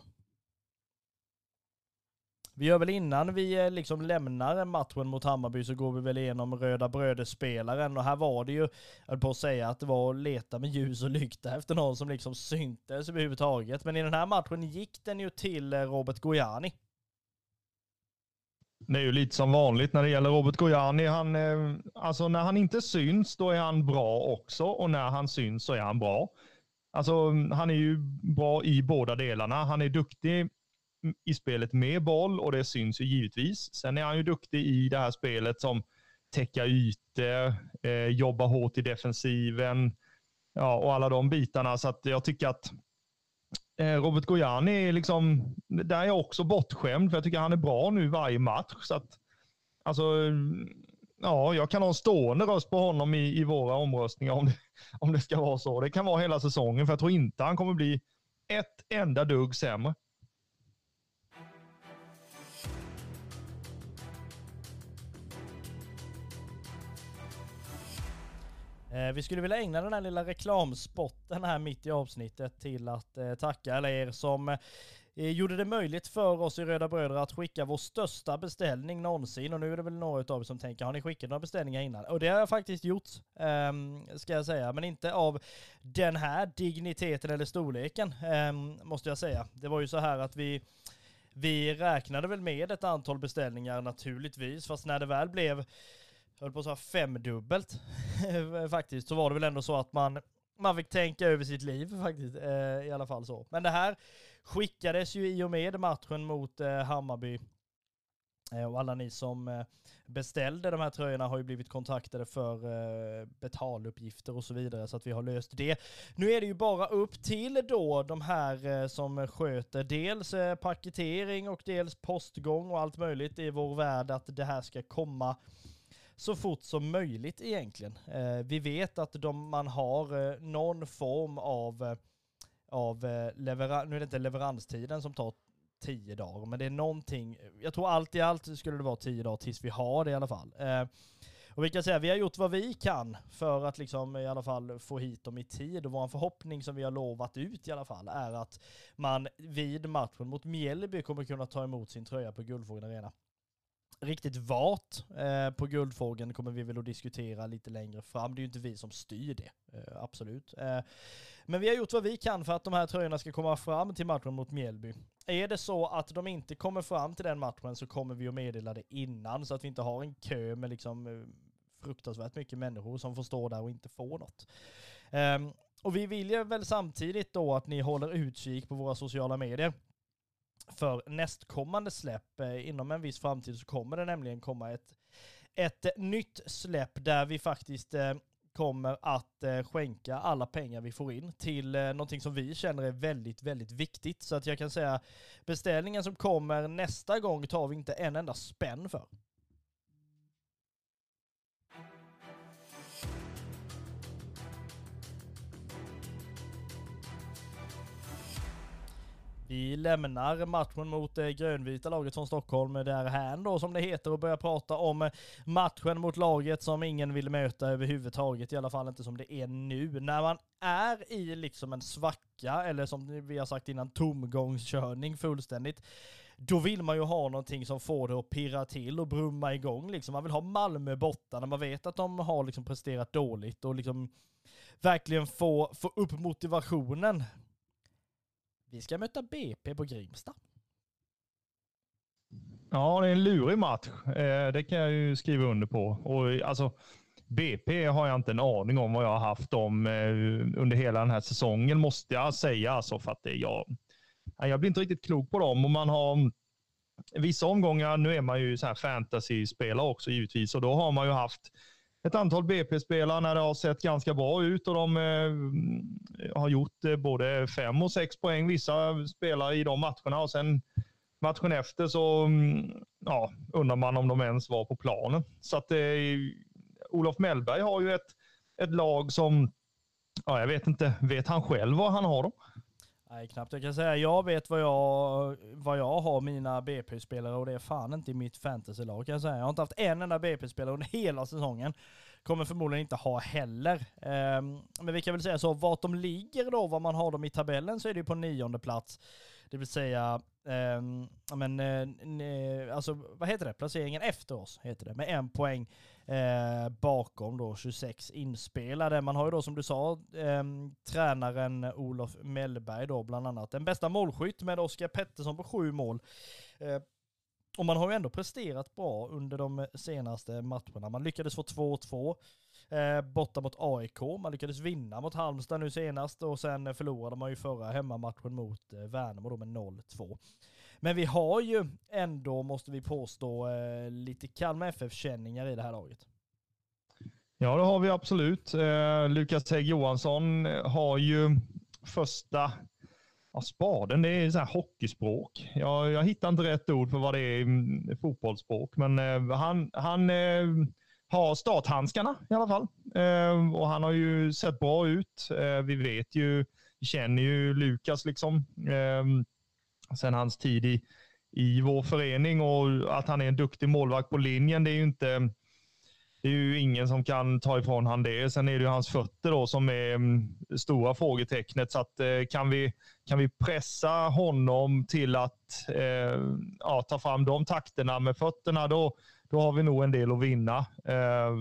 Vi gör väl innan vi eh, liksom lämnar matchen mot Hammarby så går vi väl igenom Röda Bröder-spelaren och här var det ju, jag höll på att säga att det var att leta med ljus och lykta efter någon som liksom syntes överhuvudtaget. Men i den här matchen gick den ju till eh, Robert Gojani. Det är ju lite som vanligt när det gäller Robert Gojani. Han, eh, alltså när han inte syns, då är han bra också och när han syns så är han bra. Alltså, han är ju bra i båda delarna. Han är duktig i spelet med boll och det syns ju givetvis. Sen är han ju duktig i det här spelet som täcka ytor, eh, jobba hårt i defensiven ja, och alla de bitarna. Så att jag tycker att eh, Robert Gojani är liksom, där är jag också bortskämd för jag tycker han är bra nu varje match. Så att, alltså, ja, jag kan ha en stående röst på honom i, i våra omröstningar om det, om det ska vara så. Det kan vara hela säsongen för jag tror inte han kommer bli ett enda dugg sämre. Eh, vi skulle vilja ägna den här lilla reklamspotten här mitt i avsnittet till att eh, tacka alla er som eh, gjorde det möjligt för oss i Röda Bröder att skicka vår största beställning någonsin. Och nu är det väl några av er som tänker, har ni skickat några beställningar innan? Och det har jag faktiskt gjort, ehm, ska jag säga. Men inte av den här digniteten eller storleken, ehm, måste jag säga. Det var ju så här att vi vi räknade väl med ett antal beställningar naturligtvis, fast när det väl blev höll på att säga femdubbelt faktiskt, så var det väl ändå så att man, man fick tänka över sitt liv faktiskt, eh, i alla fall så. Men det här skickades ju i och med matchen mot eh, Hammarby eh, och alla ni som eh, beställde de här tröjorna har ju blivit kontaktade för eh, betaluppgifter och så vidare så att vi har löst det. Nu är det ju bara upp till då de här eh, som sköter dels eh, paketering och dels postgång och allt möjligt i vår värld att det här ska komma så fort som möjligt egentligen. Eh, vi vet att de, man har eh, någon form av, eh, av leverans, nu är det inte leveranstiden som tar tio dagar, men det är någonting, jag tror allt i allt skulle det vara tio dagar tills vi har det i alla fall. Och vi kan säga, vi har gjort vad vi kan för att liksom i alla fall få hit dem i tid och vår förhoppning som vi har lovat ut i alla fall är att man vid matchen mot Mjällby kommer kunna ta emot sin tröja på Guldfågeln Arena. Riktigt vart eh, på Guldfågeln kommer vi väl att diskutera lite längre fram. Det är ju inte vi som styr det, eh, absolut. Eh, men vi har gjort vad vi kan för att de här tröjorna ska komma fram till matchen mot Mjällby. Är det så att de inte kommer fram till den matchen så kommer vi att meddela det innan så att vi inte har en kö med liksom eh, fruktansvärt mycket människor som får stå där och inte få något. Ehm, och vi vill ju väl samtidigt då att ni håller utkik på våra sociala medier. För nästkommande släpp, eh, inom en viss framtid så kommer det nämligen komma ett, ett nytt släpp där vi faktiskt eh, kommer att eh, skänka alla pengar vi får in till någonting som vi känner är väldigt, väldigt viktigt. Så att jag kan säga beställningen som kommer nästa gång tar vi inte en enda spänn för. Vi lämnar matchen mot det grönvita laget från Stockholm eh, därhän då som det heter och börjar prata om eh, matchen mot laget som ingen vill möta överhuvudtaget, i alla fall inte som det är nu. När man är i liksom en svacka, eller som vi har sagt innan, tomgångskörning fullständigt, då vill man ju ha någonting som får det att pirra till och brumma igång. Liksom. Man vill ha Malmö borta när man vet att de har liksom presterat dåligt och liksom verkligen få, få upp motivationen. Vi ska möta BP på Grimsta. Ja, det är en lurig match. Eh, det kan jag ju skriva under på. Och alltså, BP har jag inte en aning om vad jag har haft dem eh, under hela den här säsongen, måste jag säga. Alltså, för att det, jag, jag blir inte riktigt klok på dem. Och man har vissa omgångar, nu är man ju så här fantasy-spelare också givetvis, och då har man ju haft ett antal BP-spelare när det har sett ganska bra ut och de eh, har gjort eh, både fem och sex poäng, vissa spelare i de matcherna. Och sen matchen efter så mm, ja, undrar man om de ens var på planen. Så att eh, Olof Mellberg har ju ett, ett lag som, ja, jag vet inte, vet han själv var han har dem? Nej, knappt. Jag kan säga jag vet vad jag, vad jag har mina BP-spelare och det är fan inte i mitt fantasylag kan jag säga. Jag har inte haft en enda BP-spelare under hela säsongen. Kommer förmodligen inte ha heller. Um, men vi kan väl säga så, vart de ligger då, vad man har dem i tabellen, så är det på nionde plats. Det vill säga, um, men, uh, alltså vad heter det? Placeringen efter oss heter det, med en poäng eh, bakom då 26 inspelade. Man har ju då som du sa eh, tränaren Olof Mellberg då bland annat. Den bästa målskytt med Oskar Pettersson på sju mål. Eh, och man har ju ändå presterat bra under de senaste matcherna. Man lyckades få 2-2 eh, borta mot AIK. Man lyckades vinna mot Halmstad nu senast och sen förlorade man ju förra hemmamatchen mot eh, Värnamo då med 0-2. Men vi har ju ändå, måste vi påstå, eh, lite Kalmar FF-känningar i det här laget. Ja, det har vi absolut. Eh, Lukas Hägg Johansson eh, har ju första ja, spaden, det är så här hockeyspråk. Jag, jag hittar inte rätt ord för vad det är i mm, fotbollsspråk, men eh, han, han eh, har starthandskarna i alla fall. Eh, och han har ju sett bra ut. Eh, vi vet ju, vi känner ju Lukas liksom eh, sen hans tid i, i vår förening och att han är en duktig målvakt på linjen, det är ju inte det är ju ingen som kan ta ifrån han det. Sen är det ju hans fötter då som är mm, stora frågetecknet. Så att, eh, kan, vi, kan vi pressa honom till att eh, ja, ta fram de takterna med fötterna, då, då har vi nog en del att vinna. Eh,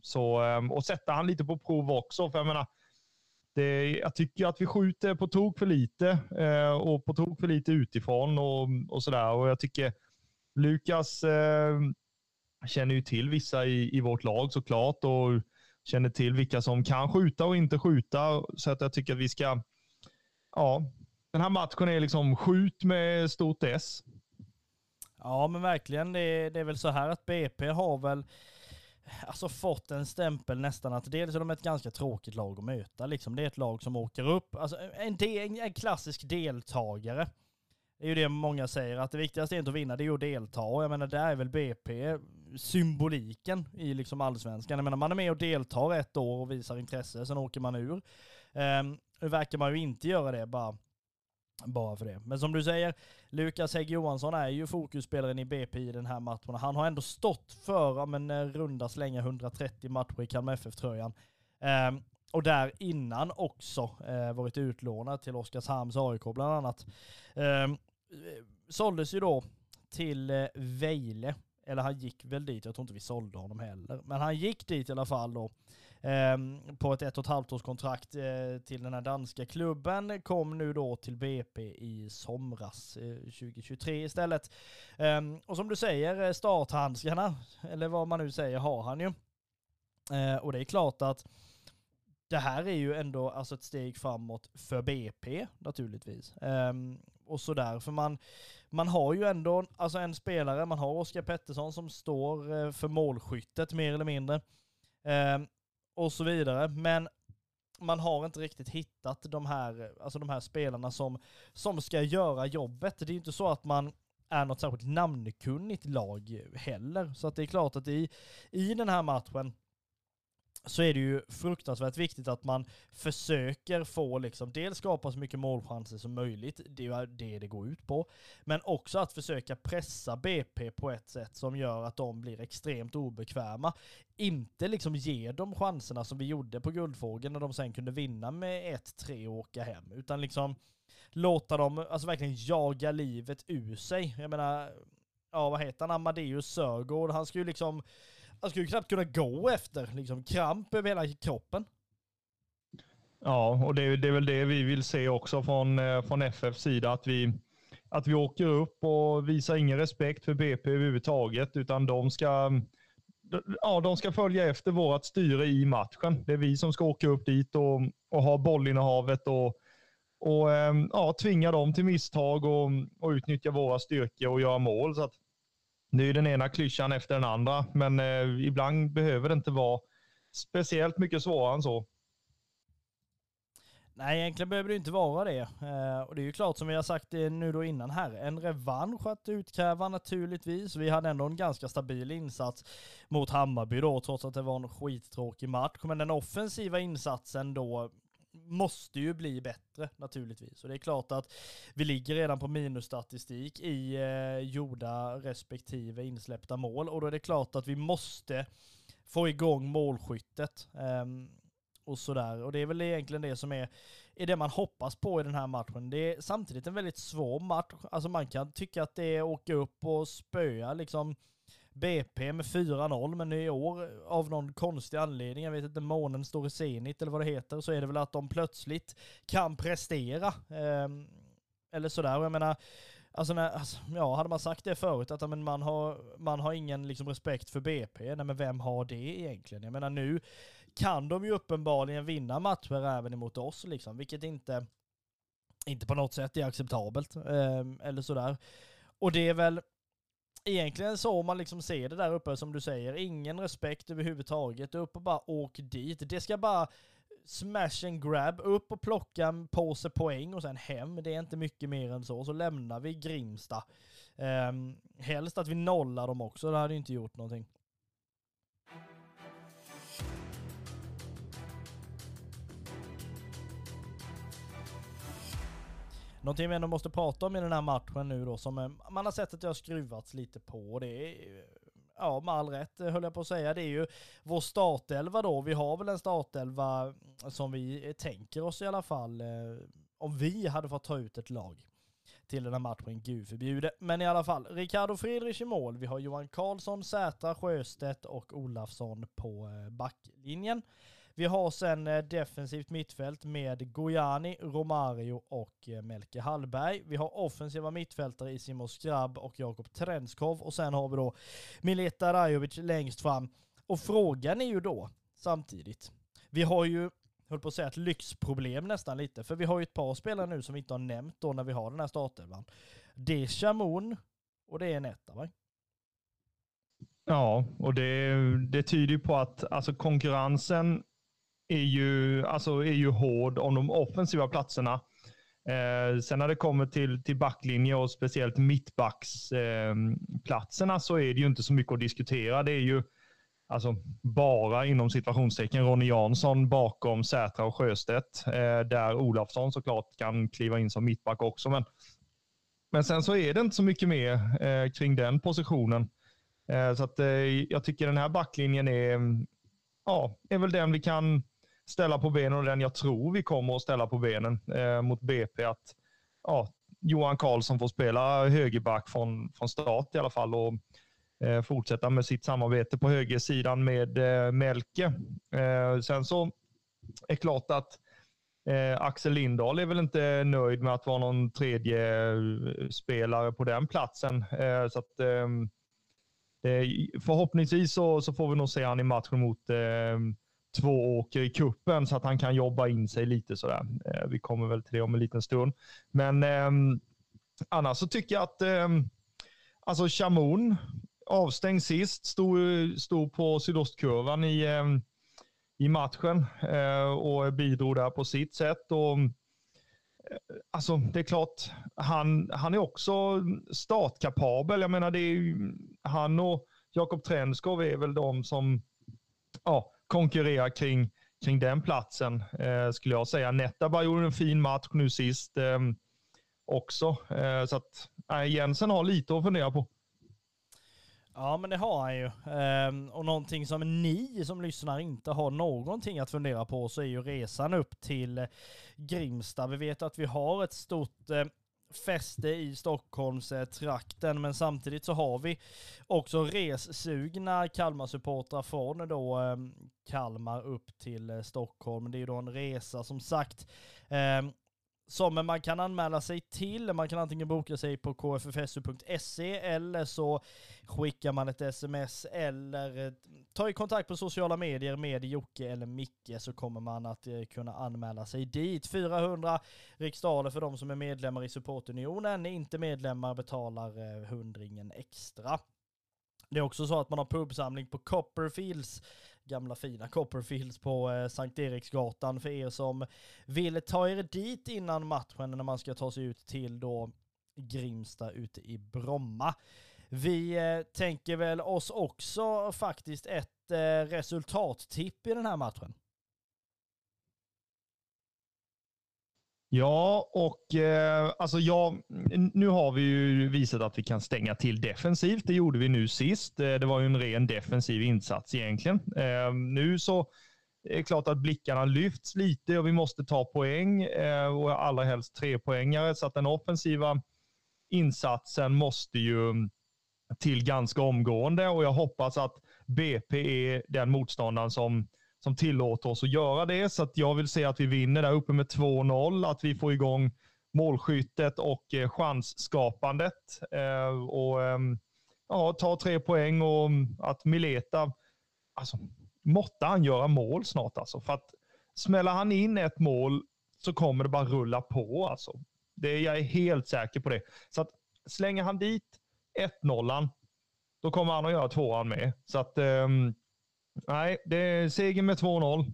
så, eh, och sätta han lite på prov också. För jag menar, det, eh, jag tycker att vi skjuter på tok för lite eh, och på tok för lite utifrån och, och sådär. Och jag tycker Lukas eh, känner ju till vissa i, i vårt lag såklart och känner till vilka som kan skjuta och inte skjuta. Så att jag tycker att vi ska, ja, den här matchen är liksom skjut med stort S. Ja men verkligen, det är, det är väl så här att BP har väl alltså fått en stämpel nästan att dels är de ett ganska tråkigt lag att möta. Liksom. Det är ett lag som åker upp, alltså en, del, en klassisk deltagare. Det är ju det många säger, att det viktigaste är inte att vinna, det är ju att delta. Och jag menar, där är väl BP symboliken i liksom allsvenskan. Jag menar, man är med och deltar ett år och visar intresse, sen åker man ur. Um, nu verkar man ju inte göra det bara bara för det. Men som du säger, Lukas Hägg Johansson är ju fokusspelaren i BP i den här matchen. Han har ändå stått för men, eh, runda slänga 130 matcher i Kalmar FF-tröjan. Eh, och där innan också eh, varit utlånad till Oskarshamns AIK bland annat. Eh, såldes ju då till eh, Vejle, eller han gick väl dit, jag tror inte vi sålde honom heller. Men han gick dit i alla fall då Ehm, på ett ett och ett halvt års kontrakt eh, till den här danska klubben. Kom nu då till BP i somras eh, 2023 istället. Ehm, och som du säger, eh, starthandskarna, eller vad man nu säger, har han ju. och det är klart att det här är ju ändå alltså ett steg framåt för BP naturligtvis. Um, och sådär, för man, man har ju ändå alltså en spelare, man har Oskar Pettersson som står för målskyttet mer eller mindre. Um, och så vidare. Men man har inte riktigt hittat de här, alltså de här spelarna som, som ska göra jobbet. Det är ju inte så att man är något särskilt namnkunnigt lag heller. Så att det är klart att i, i den här matchen så är det ju fruktansvärt viktigt att man försöker få liksom, dels skapa så mycket målchanser som möjligt, det är det det går ut på, men också att försöka pressa BP på ett sätt som gör att de blir extremt obekväma. Inte liksom ge dem chanserna som vi gjorde på Guldfågeln när de sen kunde vinna med 1-3 och åka hem, utan liksom låta dem alltså verkligen jaga livet ur sig. Jag menar, ja vad heter han, Amadeus Sörgård, han ska ju liksom han skulle ju knappt kunna gå efter, liksom kramp över hela kroppen. Ja, och det, det är väl det vi vill se också från, eh, från FFs sida, att vi, att vi åker upp och visar ingen respekt för BP överhuvudtaget, utan de ska, ja, de ska följa efter vårt styre i matchen. Det är vi som ska åka upp dit och, och ha bollinnehavet och, och eh, ja, tvinga dem till misstag och, och utnyttja våra styrkor och göra mål. Så att det är ju den ena klyschan efter den andra, men eh, ibland behöver det inte vara speciellt mycket svårare än så. Nej, egentligen behöver det inte vara det. Eh, och det är ju klart som vi har sagt eh, nu då innan här, en revansch att utkräva naturligtvis. Vi hade ändå en ganska stabil insats mot Hammarby då, trots att det var en skittråkig match. Men den offensiva insatsen då måste ju bli bättre naturligtvis. Och det är klart att vi ligger redan på minusstatistik i eh, gjorda respektive insläppta mål och då är det klart att vi måste få igång målskyttet. Eh, och sådär. Och det är väl egentligen det som är, är det man hoppas på i den här matchen. Det är samtidigt en väldigt svår match. Alltså man kan tycka att det är åka upp och spöa liksom BP med 4-0, men i år av någon konstig anledning, jag vet inte, månen står i zenit eller vad det heter, så är det väl att de plötsligt kan prestera. Eh, eller sådär, och jag menar, Alltså, när, alltså, ja, hade man sagt det förut, att men, man, har, man har ingen liksom, respekt för BP, nej men vem har det egentligen? Jag menar nu kan de ju uppenbarligen vinna matcher även emot oss, liksom, vilket inte, inte på något sätt är acceptabelt. Eh, eller sådär. Och det är väl, egentligen så man liksom ser det där uppe som du säger, ingen respekt överhuvudtaget, upp och bara åk dit. Det ska bara smash and grab, upp och plocka en påse poäng och sen hem. Det är inte mycket mer än så. Så lämnar vi Grimsta. Um, helst att vi nollar dem också, det hade inte gjort någonting. Någonting vi ändå måste prata om i den här matchen nu då, som man har sett att det har skruvats lite på, det är ja, med all rätt eh, höll jag på att säga, det är ju vår startelva då. Vi har väl en startelva som vi tänker oss i alla fall, eh, om vi hade fått ta ut ett lag till den här matchen, gud förbjude. Men i alla fall, Ricardo Friedrich i mål. Vi har Johan Karlsson, Sätra, Sjöstedt och Olafsson på eh, backlinjen. Vi har sen eh, defensivt mittfält med Gojani, Romario och eh, Melke Hallberg. Vi har offensiva mittfältare i Simon Skrabb och Jakob Trenskov och sen har vi då Mileta Rajovic längst fram. Och frågan är ju då samtidigt, vi har ju höll på att säga ett lyxproblem nästan lite, för vi har ju ett par spelare nu som vi inte har nämnt då när vi har den här startelvan. Det är Chamon Och det är Nettaberg. Ja, och det, det tyder ju på att alltså, konkurrensen är ju, alltså, är ju hård om de offensiva platserna. Eh, sen när det kommer till, till backlinje och speciellt mittbacksplatserna eh, så är det ju inte så mycket att diskutera. Det är ju alltså, bara inom situationstecken Ronny Jansson bakom Sätra och Sjöstedt. Eh, där Olafsson såklart kan kliva in som mittback också. Men, men sen så är det inte så mycket mer eh, kring den positionen. Eh, så att, eh, jag tycker den här backlinjen är, ja, är väl den vi kan ställa på benen och den jag tror vi kommer att ställa på benen eh, mot BP. Att ja, Johan Karlsson får spela högerback från, från start i alla fall och eh, fortsätta med sitt samarbete på högersidan med eh, Melke. Eh, sen så är det klart att eh, Axel Lindahl är väl inte nöjd med att vara någon tredje eh, spelare på den platsen. Eh, så att, eh, förhoppningsvis så, så, får vi nog se han i matchen mot två åker i kuppen så att han kan jobba in sig lite sådär. Eh, vi kommer väl till det om en liten stund. Men eh, annars så tycker jag att eh, alltså Chamon avstängd sist, stod, stod på sydostkurvan i, eh, i matchen eh, och bidrog där på sitt sätt. Och, eh, Alltså, det är klart, han, han är också startkapabel. Jag menar, det är ju han och Jakob Trenskov är väl de som ja, konkurrera kring, kring den platsen, eh, skulle jag säga. Netabay gjorde en fin match nu sist eh, också. Eh, så att eh, Jensen har lite att fundera på. Ja, men det har han ju. Ehm, och någonting som ni som lyssnar inte har någonting att fundera på så är ju resan upp till Grimsta. Vi vet att vi har ett stort eh, fäste i Stockholmstrakten, men samtidigt så har vi också ressugna Kalmar-supportrar från då ehm, Kalmar upp till eh, Stockholm. Det är ju då en resa som sagt ehm, som man kan anmäla sig till. Man kan antingen boka sig på kffsu.se eller så skickar man ett sms eller eh, tar i kontakt på sociala medier med Jocke eller Micke så kommer man att eh, kunna anmäla sig dit. 400 riksdaler för de som är medlemmar i supportunionen. Inte medlemmar betalar eh, hundringen extra. Det är också så att man har pubsamling på Copperfields gamla fina Copperfields på eh, Sankt Eriksgatan för er som vill ta er dit innan matchen när man ska ta sig ut till då Grimsta ute i Bromma. Vi eh, tänker väl oss också faktiskt ett eh, resultattipp i den här matchen. Ja, och eh, alltså ja, nu har vi ju visat att vi kan stänga till defensivt. Det gjorde vi nu sist. Eh, det var ju en ren defensiv insats egentligen. Eh, nu så är det klart att blickarna lyfts lite och vi måste ta poäng eh, och allra helst tre poängare så att den offensiva insatsen måste ju till ganska omgående och jag hoppas att BP är den motståndaren som som tillåter oss att göra det. Så att jag vill se att vi vinner där uppe med 2-0, att vi får igång målskyttet och eh, chansskapandet. Eh, och eh, ja, ta tre poäng och mm, att Mileta, alltså måtte han göra mål snart alltså. För att smäller han in ett mål så kommer det bara rulla på alltså. Det, jag är helt säker på det. Så att slänger han dit 1-0, då kommer han att göra tvåan med. Så att um, Nej, det är seger med 2-0.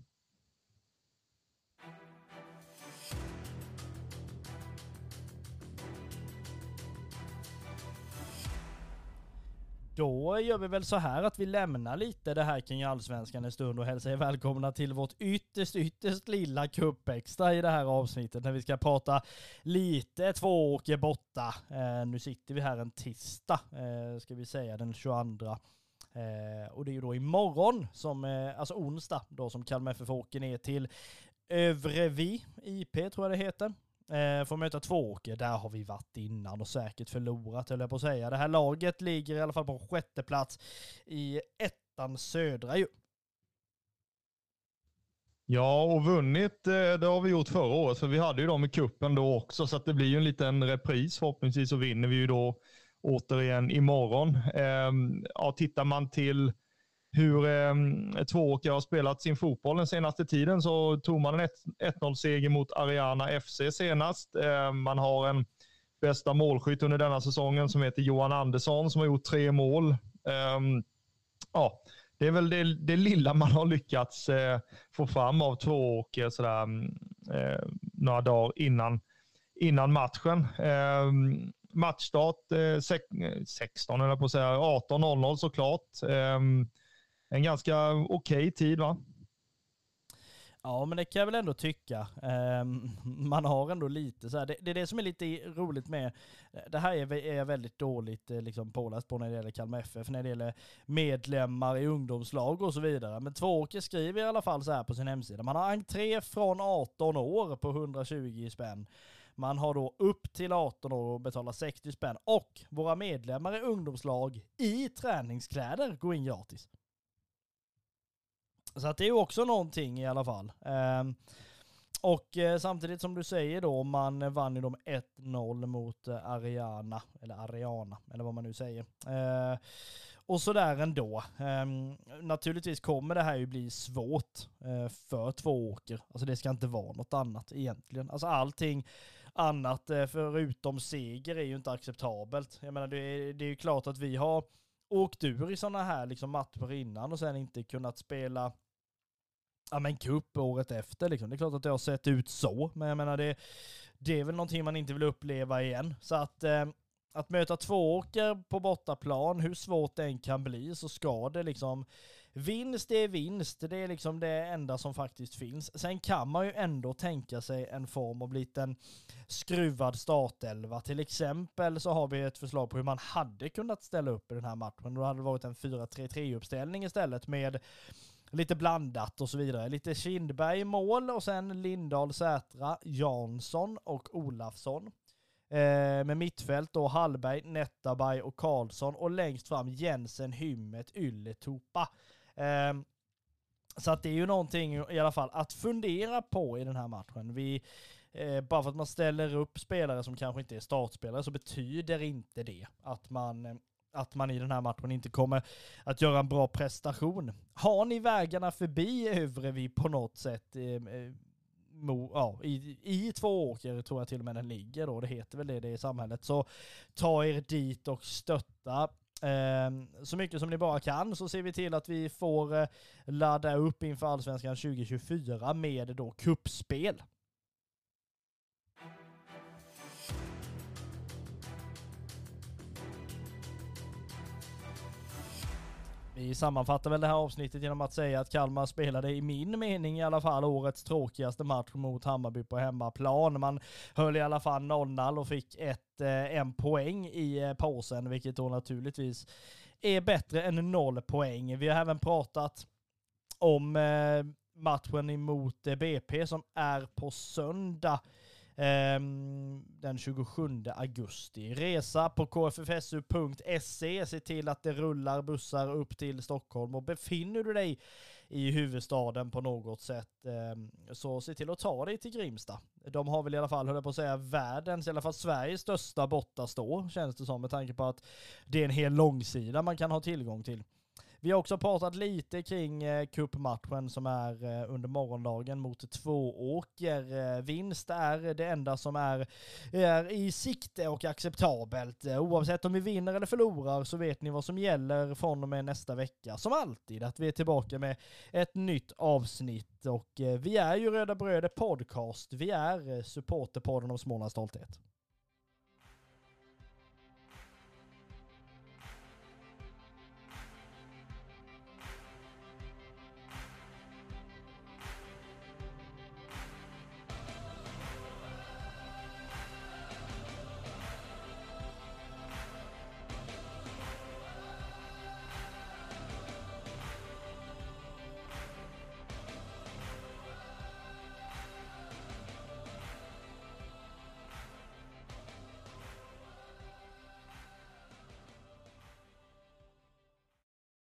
Då gör vi väl så här att vi lämnar lite det här kring allsvenskan en stund och hälsar er välkomna till vårt ytterst, ytterst lilla kuppextra i det här avsnittet när vi ska prata lite tvååker borta. Eh, nu sitter vi här en tisdag, eh, ska vi säga, den 22 Eh, och det är ju då imorgon, som, eh, alltså onsdag, då som Kalmar FF åker ner till Övrevi IP tror jag det heter. Eh, får möta Tvååker, där har vi varit innan och säkert förlorat höll jag på att säga. Det här laget ligger i alla fall på sjätte plats i ettan södra ju. Ja, och vunnit eh, det har vi gjort förra året, för vi hade ju dem i kuppen då också, så att det blir ju en liten repris. Förhoppningsvis så vinner vi ju då återigen imorgon. Ehm, ja, tittar man till hur eh, Tvååker har spelat sin fotboll den senaste tiden så tog man en 1-0-seger mot Ariana FC senast. Eh, man har en bästa målskytt under denna säsongen som heter Johan Andersson som har gjort tre mål. Eh, ja, det är väl det, det lilla man har lyckats eh, få fram av Tvååker sådär, eh, några dagar innan, innan matchen. Ehm, Matchstart eh, 16, eller eh, på att säga, 18.00 såklart. Eh, en ganska okej okay tid va? Ja, men det kan jag väl ändå tycka. Ehm, man har ändå lite så här, det, är det som är lite roligt med, det här är, jag väldigt dåligt eh, liksom, påläst på när det gäller Kalmar FF, när det gäller medlemmar i ungdomslag och så vidare. Men Tvååker skriver i alla fall så här på sin hemsida, man har entré från 18 år på 120 spänn. Man har då upp till 18 år och betalar 60 spänn och våra medlemmar i ungdomslag i träningskläder går in gratis. Så att det är ju också någonting i alla fall. Ehm, och eh, samtidigt som du säger då, man vann ju de 1-0 mot eh, Ariana, eller Ariana, eller vad man nu säger. Eh, och sådär ändå. Ehm, naturligtvis kommer det här ju bli svårt eh, för två åker. Alltså det ska inte vara något annat egentligen. Alltså allting annat eh, förutom seger är ju inte acceptabelt. Jag menar det är, det är ju klart att vi har åkt ur i sådana här liksom matcher innan och sen inte kunnat spela ja men cup året efter liksom. Det är klart att det har sett ut så, men jag menar det, det är väl någonting man inte vill uppleva igen. Så att, eh, att möta två åker på bortaplan, hur svårt det än kan bli, så ska det liksom Vinst är vinst, det är liksom det enda som faktiskt finns. Sen kan man ju ändå tänka sig en form av liten skruvad startelva. Till exempel så har vi ett förslag på hur man hade kunnat ställa upp i den här matchen. Då hade det varit en 4-3-3 uppställning istället med lite blandat och så vidare. Lite Kindberg i mål och sen Lindahl, Sätra, Jansson och Olafsson. Eh, med mittfält då Hallberg, Nettaberg och Karlsson och längst fram Jensen, Hymmet, Ylätupa. Ehm, så att det är ju någonting i alla fall att fundera på i den här matchen. Vi, eh, bara för att man ställer upp spelare som kanske inte är startspelare så betyder inte det att man eh, att man i den här matchen inte kommer att göra en bra prestation. Har ni vägarna förbi Övrevi på något sätt? Eh, eh, mo, ja, i, I två åker tror jag till och med den ligger då, det heter väl det, det i samhället. Så ta er dit och stötta Ehm, så mycket som ni bara kan så ser vi till att vi får eh, ladda upp inför Allsvenskan 2024 med då kuppspel. Vi sammanfattar väl det här avsnittet genom att säga att Kalmar spelade i min mening i alla fall årets tråkigaste match mot Hammarby på hemmaplan. Man höll i alla fall 0-0 och fick ett, eh, en poäng i eh, påsen, vilket då naturligtvis är bättre än noll poäng. Vi har även pratat om eh, matchen emot BP som är på söndag. Ehm, den 27 augusti. Resa på kffsu.se. Se till att det rullar bussar upp till Stockholm och befinner du dig i huvudstaden på något sätt ehm, så se till att ta dig till Grimsta. De har väl i alla fall, höll jag på att säga, världens, i alla fall Sveriges största bortastå känns det som med tanke på att det är en hel långsida man kan ha tillgång till. Vi har också pratat lite kring eh, cupmatchen som är eh, under morgondagen mot Tvååker. Eh, vinst är det enda som är, är i sikte och acceptabelt. Eh, oavsett om vi vinner eller förlorar så vet ni vad som gäller från och med nästa vecka. Som alltid, att vi är tillbaka med ett nytt avsnitt. Och eh, vi är ju Röda Bröder Podcast. Vi är eh, supporterpodden om Smålands stolthet.